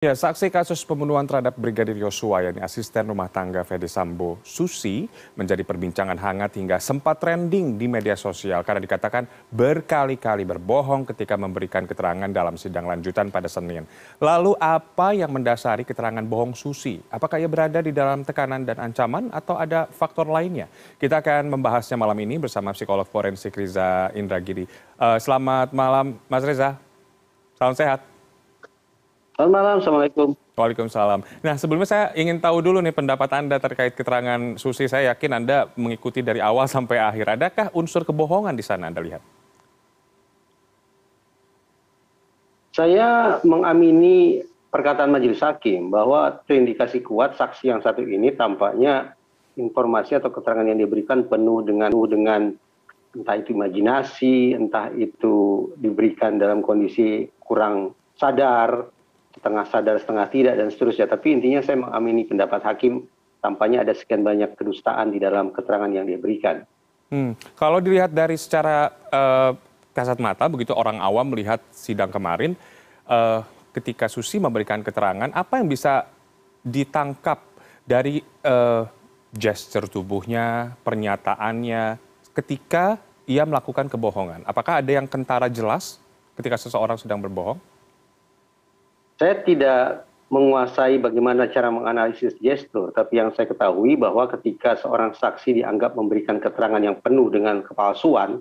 Ya, saksi kasus pembunuhan terhadap Brigadir Yosua, yakni asisten rumah tangga Fede Sambo, Susi, menjadi perbincangan hangat hingga sempat trending di media sosial karena dikatakan berkali-kali berbohong ketika memberikan keterangan dalam sidang lanjutan pada Senin. Lalu apa yang mendasari keterangan bohong Susi? Apakah ia berada di dalam tekanan dan ancaman atau ada faktor lainnya? Kita akan membahasnya malam ini bersama psikolog forensik Riza Indragiri. Uh, selamat malam, Mas Reza. Salam sehat. Selamat malam, Assalamualaikum. Waalaikumsalam. Nah, sebelumnya saya ingin tahu dulu nih pendapat Anda terkait keterangan Susi. Saya yakin Anda mengikuti dari awal sampai akhir. Adakah unsur kebohongan di sana Anda lihat? Saya mengamini perkataan majelis hakim bahwa terindikasi kuat saksi yang satu ini tampaknya informasi atau keterangan yang diberikan penuh dengan penuh dengan entah itu imajinasi, entah itu diberikan dalam kondisi kurang sadar, setengah sadar setengah tidak dan seterusnya tapi intinya saya mengamini pendapat hakim tampaknya ada sekian banyak kedustaan di dalam keterangan yang dia berikan. Hmm. Kalau dilihat dari secara uh, kasat mata begitu orang awam melihat sidang kemarin uh, ketika Susi memberikan keterangan apa yang bisa ditangkap dari uh, gesture tubuhnya, pernyataannya ketika ia melakukan kebohongan. Apakah ada yang kentara jelas ketika seseorang sedang berbohong? Saya tidak menguasai bagaimana cara menganalisis gestur, tapi yang saya ketahui bahwa ketika seorang saksi dianggap memberikan keterangan yang penuh dengan kepalsuan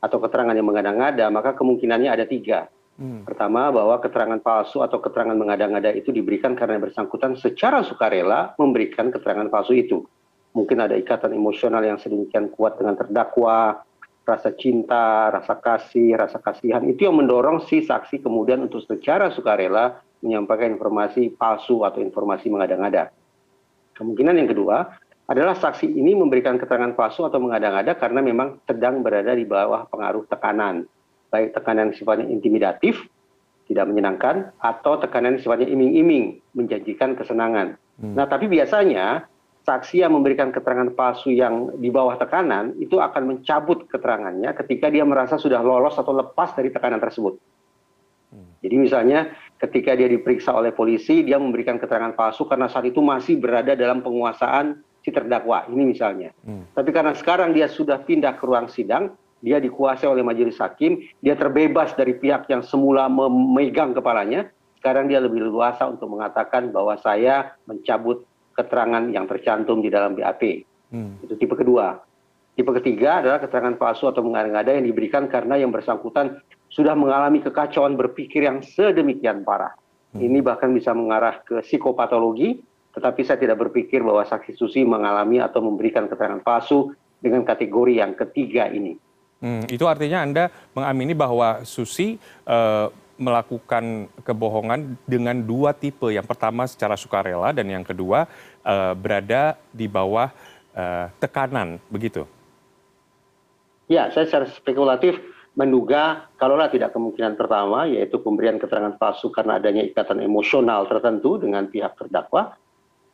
atau keterangan yang mengada-ngada, maka kemungkinannya ada tiga. Hmm. Pertama, bahwa keterangan palsu atau keterangan mengada-ngada itu diberikan karena bersangkutan secara sukarela memberikan keterangan palsu itu. Mungkin ada ikatan emosional yang sedemikian kuat dengan terdakwa, rasa cinta, rasa kasih, rasa kasihan itu yang mendorong si saksi kemudian untuk secara sukarela menyampaikan informasi palsu atau informasi mengada-ngada. Kemungkinan yang kedua adalah saksi ini memberikan keterangan palsu atau mengada-ngada karena memang sedang berada di bawah pengaruh tekanan, baik tekanan sifatnya intimidatif, tidak menyenangkan, atau tekanan sifatnya iming-iming, menjanjikan kesenangan. Hmm. Nah, tapi biasanya saksi yang memberikan keterangan palsu yang di bawah tekanan itu akan mencabut keterangannya ketika dia merasa sudah lolos atau lepas dari tekanan tersebut. Hmm. Jadi misalnya ketika dia diperiksa oleh polisi dia memberikan keterangan palsu karena saat itu masih berada dalam penguasaan si terdakwa ini misalnya. Hmm. Tapi karena sekarang dia sudah pindah ke ruang sidang, dia dikuasai oleh majelis hakim, dia terbebas dari pihak yang semula memegang kepalanya, sekarang dia lebih luasa untuk mengatakan bahwa saya mencabut keterangan yang tercantum di dalam BAP. Hmm. Itu tipe kedua. Tipe ketiga adalah keterangan palsu atau mengada-ngada yang diberikan karena yang bersangkutan sudah mengalami kekacauan berpikir yang sedemikian parah. Hmm. Ini bahkan bisa mengarah ke psikopatologi, tetapi saya tidak berpikir bahwa saksi Susi mengalami atau memberikan keterangan palsu dengan kategori yang ketiga ini. Hmm, itu artinya Anda mengamini bahwa Susi uh, melakukan kebohongan dengan dua tipe. Yang pertama secara sukarela dan yang kedua uh, berada di bawah uh, tekanan, begitu? Ya, saya secara spekulatif menduga kalaulah tidak kemungkinan pertama yaitu pemberian keterangan palsu karena adanya ikatan emosional tertentu dengan pihak terdakwa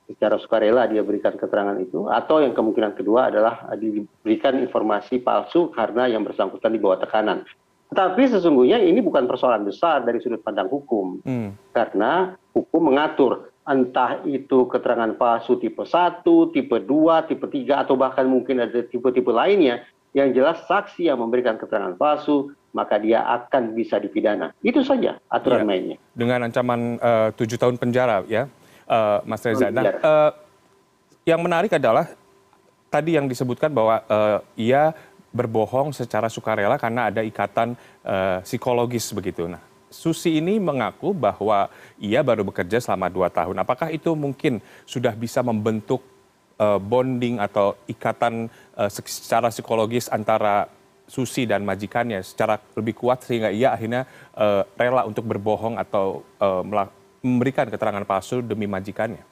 secara sukarela dia berikan keterangan itu atau yang kemungkinan kedua adalah diberikan informasi palsu karena yang bersangkutan di bawah tekanan tetapi sesungguhnya ini bukan persoalan besar dari sudut pandang hukum hmm. karena hukum mengatur entah itu keterangan palsu tipe 1, tipe 2, tipe 3 atau bahkan mungkin ada tipe-tipe lainnya yang jelas saksi yang memberikan keterangan palsu maka dia akan bisa dipidana. Itu saja aturan ya, mainnya. Dengan ancaman eh, tujuh tahun penjara ya, uh, Mas Reza. Nah, uh, yang menarik adalah tadi yang disebutkan bahwa uh, ia berbohong secara sukarela karena ada ikatan uh, psikologis begitu. Nah, Susi ini mengaku bahwa ia baru bekerja selama dua tahun. Apakah itu mungkin sudah bisa membentuk uh, bonding atau ikatan uh, secara psikologis antara Susi dan majikannya secara lebih kuat sehingga ia akhirnya uh, rela untuk berbohong atau uh, memberikan keterangan palsu demi majikannya?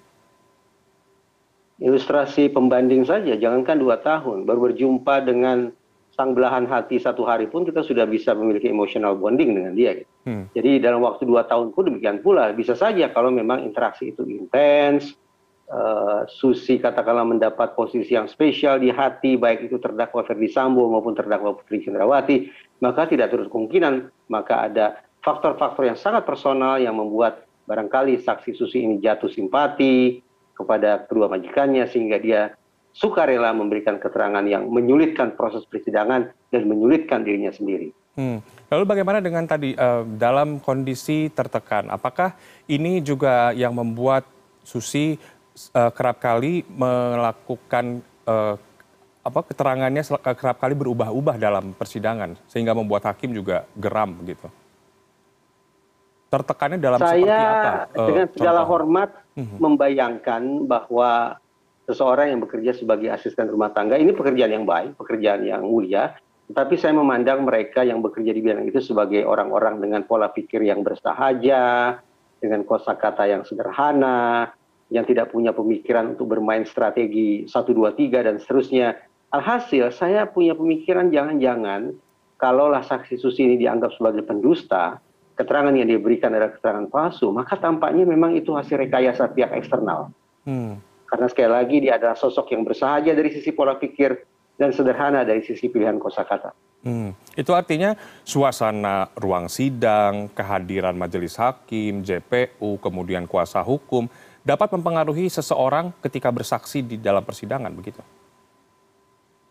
Ilustrasi pembanding saja, jangankan dua tahun, baru berjumpa dengan sang belahan hati satu hari pun kita sudah bisa memiliki emotional bonding dengan dia. Gitu. Hmm. Jadi dalam waktu dua tahun pun demikian pula. Bisa saja kalau memang interaksi itu intens, Susi katakanlah mendapat posisi yang spesial di hati, baik itu terdakwa Ferdi Sambo maupun terdakwa Putri Cendrawati, maka tidak terus kemungkinan, maka ada faktor-faktor yang sangat personal yang membuat barangkali saksi Susi ini jatuh simpati kepada kedua majikannya sehingga dia sukarela memberikan keterangan yang menyulitkan proses persidangan dan menyulitkan dirinya sendiri. Hmm. Lalu bagaimana dengan tadi uh, dalam kondisi tertekan? Apakah ini juga yang membuat Susi uh, kerap kali melakukan uh, apa keterangannya kerap kali berubah-ubah dalam persidangan sehingga membuat hakim juga geram gitu? Tertekannya dalam Saya, seperti apa? Saya dengan segala contoh? hormat hmm. membayangkan bahwa seseorang yang bekerja sebagai asisten rumah tangga ini pekerjaan yang baik, pekerjaan yang mulia, tetapi saya memandang mereka yang bekerja di bidang itu sebagai orang-orang dengan pola pikir yang bersahaja, dengan kosakata yang sederhana, yang tidak punya pemikiran untuk bermain strategi 1 2 3 dan seterusnya. Alhasil saya punya pemikiran jangan-jangan kalaulah saksi Susi ini dianggap sebagai pendusta, keterangan yang diberikan adalah keterangan palsu, maka tampaknya memang itu hasil rekayasa pihak eksternal. Hmm karena sekali lagi dia adalah sosok yang bersahaja dari sisi pola pikir dan sederhana dari sisi pilihan kosakata. Hmm. Itu artinya suasana ruang sidang, kehadiran majelis hakim, JPU, kemudian kuasa hukum dapat mempengaruhi seseorang ketika bersaksi di dalam persidangan begitu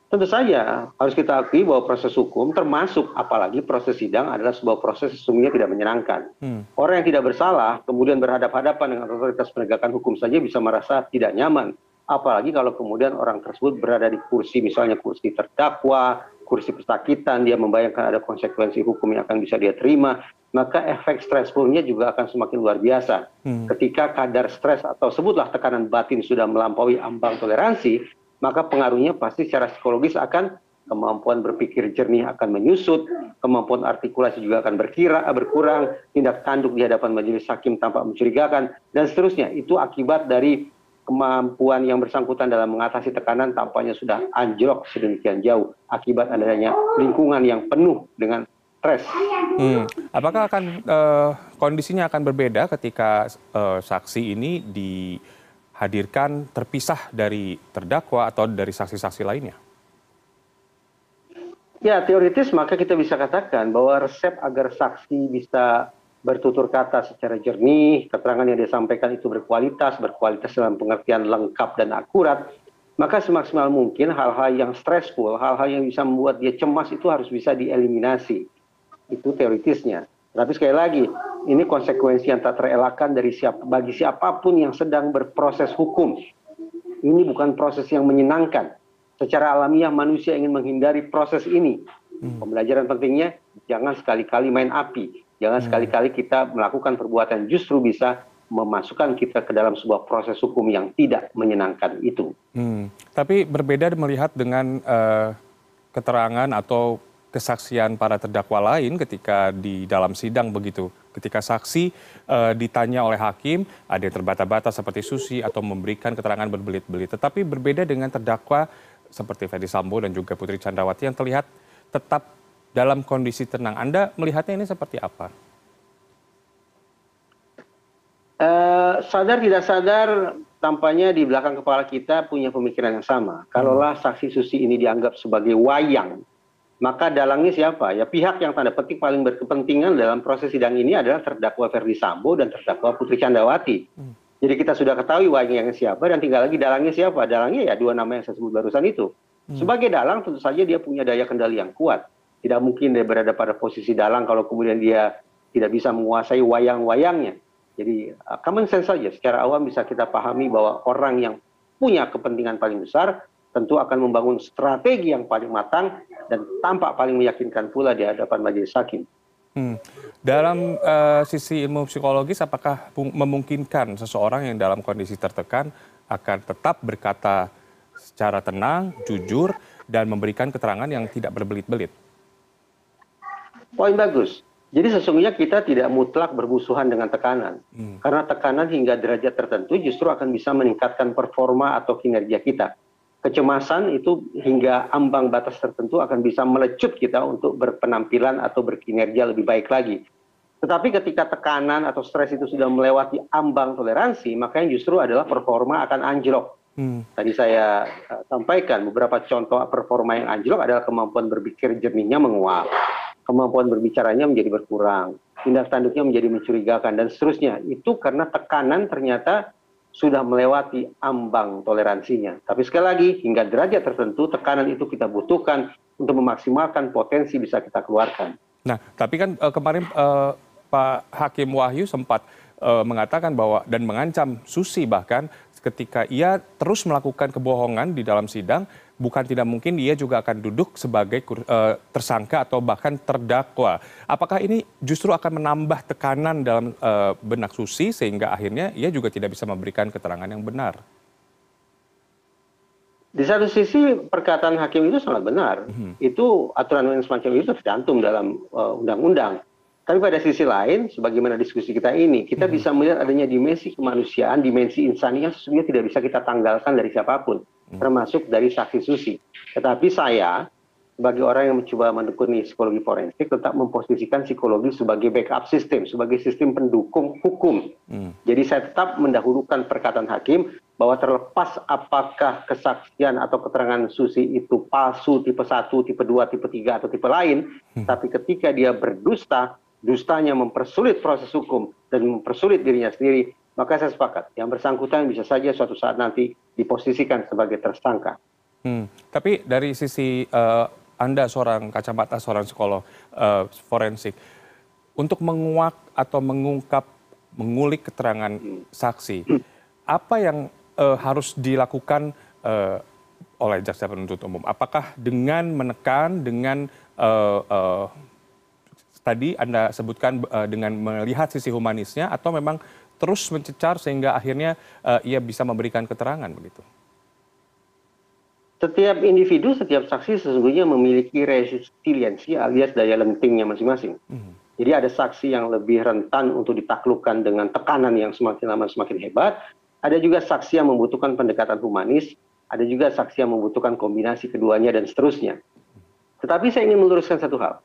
tentu saja harus kita akui bahwa proses hukum termasuk apalagi proses sidang adalah sebuah proses sesungguhnya tidak menyenangkan. Hmm. Orang yang tidak bersalah kemudian berhadapan-hadapan dengan otoritas penegakan hukum saja bisa merasa tidak nyaman. Apalagi kalau kemudian orang tersebut berada di kursi misalnya kursi terdakwa, kursi pesakitan, dia membayangkan ada konsekuensi hukum yang akan bisa dia terima, maka efek stressfulnya juga akan semakin luar biasa. Hmm. Ketika kadar stres atau sebutlah tekanan batin sudah melampaui ambang toleransi, maka pengaruhnya pasti secara psikologis akan kemampuan berpikir jernih akan menyusut, kemampuan artikulasi juga akan berkira, berkurang, tindak tanduk di hadapan majelis hakim tampak mencurigakan, dan seterusnya. Itu akibat dari kemampuan yang bersangkutan dalam mengatasi tekanan tampaknya sudah anjlok sedemikian jauh akibat adanya lingkungan yang penuh dengan stres. Hmm. Apakah akan uh, kondisinya akan berbeda ketika uh, saksi ini di hadirkan terpisah dari terdakwa atau dari saksi-saksi lainnya? Ya, teoritis maka kita bisa katakan bahwa resep agar saksi bisa bertutur kata secara jernih, keterangan yang disampaikan itu berkualitas, berkualitas dalam pengertian lengkap dan akurat, maka semaksimal mungkin hal-hal yang stressful, hal-hal yang bisa membuat dia cemas itu harus bisa dieliminasi. Itu teoritisnya. Tapi sekali lagi, ini konsekuensi yang tak terelakkan dari siap, bagi siapa pun yang sedang berproses hukum. Ini bukan proses yang menyenangkan. Secara alamiah manusia ingin menghindari proses ini. Hmm. Pembelajaran pentingnya, jangan sekali-kali main api. Jangan hmm. sekali-kali kita melakukan perbuatan justru bisa memasukkan kita ke dalam sebuah proses hukum yang tidak menyenangkan itu. Hmm. Tapi berbeda melihat dengan uh, keterangan atau kesaksian para terdakwa lain ketika di dalam sidang begitu. Ketika saksi e, ditanya oleh hakim, ada yang terbata-bata seperti Susi atau memberikan keterangan berbelit-belit. Tetapi berbeda dengan terdakwa seperti Ferdi Sambo dan juga Putri Candrawati yang terlihat tetap dalam kondisi tenang. Anda melihatnya ini seperti apa? Uh, sadar tidak sadar tampaknya di belakang kepala kita punya pemikiran yang sama. Kalaulah saksi Susi ini dianggap sebagai wayang maka dalangnya siapa? Ya pihak yang tanda petik paling berkepentingan dalam proses sidang ini adalah terdakwa Ferdi Sambo dan terdakwa Putri Candrawati. Hmm. Jadi kita sudah ketahui wayangnya siapa dan tinggal lagi dalangnya siapa. Dalangnya ya dua nama yang saya sebut barusan itu. Hmm. Sebagai dalang tentu saja dia punya daya kendali yang kuat. Tidak mungkin dia berada pada posisi dalang kalau kemudian dia tidak bisa menguasai wayang-wayangnya. Jadi uh, common sense saja secara awam bisa kita pahami bahwa orang yang punya kepentingan paling besar tentu akan membangun strategi yang paling matang dan tampak paling meyakinkan pula di hadapan majelis hakim. Hmm. Dalam uh, sisi ilmu psikologis, apakah memungkinkan seseorang yang dalam kondisi tertekan akan tetap berkata secara tenang, jujur, dan memberikan keterangan yang tidak berbelit-belit? Poin bagus. Jadi sesungguhnya kita tidak mutlak bermusuhan dengan tekanan. Hmm. Karena tekanan hingga derajat tertentu justru akan bisa meningkatkan performa atau kinerja kita kecemasan itu hingga ambang batas tertentu akan bisa melecut kita untuk berpenampilan atau berkinerja lebih baik lagi. Tetapi ketika tekanan atau stres itu sudah melewati ambang toleransi, maka yang justru adalah performa akan anjlok. Hmm. Tadi saya uh, sampaikan beberapa contoh performa yang anjlok adalah kemampuan berpikir jernihnya menguap, kemampuan berbicaranya menjadi berkurang, tindak tanduknya menjadi mencurigakan dan seterusnya. Itu karena tekanan ternyata sudah melewati ambang toleransinya. Tapi sekali lagi, hingga derajat tertentu, tekanan itu kita butuhkan untuk memaksimalkan potensi bisa kita keluarkan. Nah, tapi kan uh, kemarin uh, Pak Hakim Wahyu sempat uh, mengatakan bahwa dan mengancam Susi bahkan ketika ia terus melakukan kebohongan di dalam sidang, bukan tidak mungkin dia juga akan duduk sebagai uh, tersangka atau bahkan terdakwa. Apakah ini justru akan menambah tekanan dalam uh, benak Susi sehingga akhirnya ia juga tidak bisa memberikan keterangan yang benar? Di satu sisi perkataan hakim itu sangat benar. Hmm. Itu aturan yang semacam itu tercantum dalam undang-undang. Uh, tapi pada sisi lain, sebagaimana diskusi kita ini, kita hmm. bisa melihat adanya dimensi kemanusiaan, dimensi insani yang sesungguhnya tidak bisa kita tanggalkan dari siapa pun termasuk dari saksi susi. Tetapi saya sebagai orang yang mencoba menekuni psikologi forensik tetap memposisikan psikologi sebagai backup sistem, sebagai sistem pendukung hukum. Hmm. Jadi saya tetap mendahulukan perkataan hakim bahwa terlepas apakah kesaksian atau keterangan Susi itu palsu tipe 1, tipe 2, tipe 3 atau tipe lain, hmm. tapi ketika dia berdusta, dustanya mempersulit proses hukum dan mempersulit dirinya sendiri, maka saya sepakat yang bersangkutan bisa saja suatu saat nanti diposisikan sebagai tersangka. Hmm, tapi dari sisi uh, Anda seorang kacamata seorang psikolog uh, forensik, untuk menguak atau mengungkap, mengulik keterangan hmm. saksi, hmm. apa yang uh, harus dilakukan uh, oleh jaksa penuntut umum? Apakah dengan menekan, dengan uh, uh, tadi Anda sebutkan dengan melihat sisi humanisnya, atau memang terus mencecar sehingga akhirnya uh, ia bisa memberikan keterangan begitu? Setiap individu, setiap saksi sesungguhnya memiliki resiliensi alias daya lentingnya masing-masing. Hmm. Jadi ada saksi yang lebih rentan untuk ditaklukkan dengan tekanan yang semakin lama semakin hebat. Ada juga saksi yang membutuhkan pendekatan humanis. Ada juga saksi yang membutuhkan kombinasi keduanya dan seterusnya. Tetapi saya ingin meluruskan satu hal.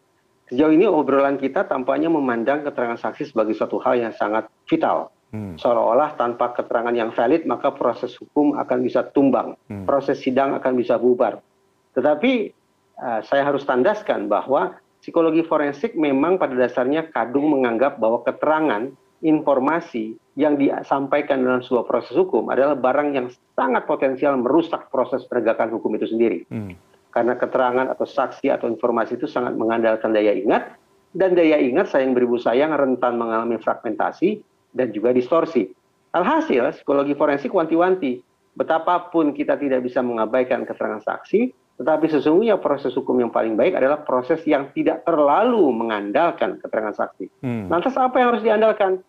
Sejauh ini obrolan kita tampaknya memandang keterangan saksi sebagai suatu hal yang sangat vital. Seolah-olah tanpa keterangan yang valid maka proses hukum akan bisa tumbang, hmm. proses sidang akan bisa bubar. Tetapi uh, saya harus tandaskan bahwa psikologi forensik memang pada dasarnya kadung menganggap bahwa keterangan, informasi yang disampaikan dalam sebuah proses hukum adalah barang yang sangat potensial merusak proses penegakan hukum itu sendiri. Hmm. Karena keterangan atau saksi atau informasi itu sangat mengandalkan daya ingat, dan daya ingat sayang beribu sayang rentan mengalami fragmentasi, dan juga distorsi. Alhasil, psikologi forensik wanti-wanti, betapapun kita tidak bisa mengabaikan keterangan saksi, tetapi sesungguhnya proses hukum yang paling baik adalah proses yang tidak terlalu mengandalkan keterangan saksi. Hmm. Lantas apa yang harus diandalkan?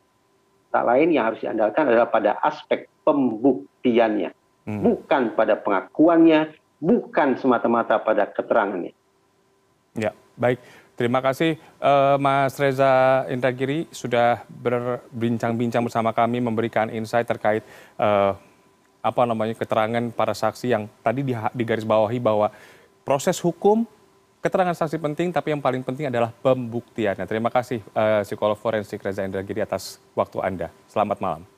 Tak lain yang harus diandalkan adalah pada aspek pembuktiannya, hmm. bukan pada pengakuannya, bukan semata-mata pada keterangannya. Ya, baik. Terima kasih uh, Mas Reza Indragiri sudah berbincang-bincang bersama kami memberikan insight terkait uh, apa namanya keterangan para saksi yang tadi digarisbawahi bahwa proses hukum keterangan saksi penting tapi yang paling penting adalah pembuktiannya. Terima kasih uh, psikolog forensik Reza Indragiri atas waktu Anda. Selamat malam.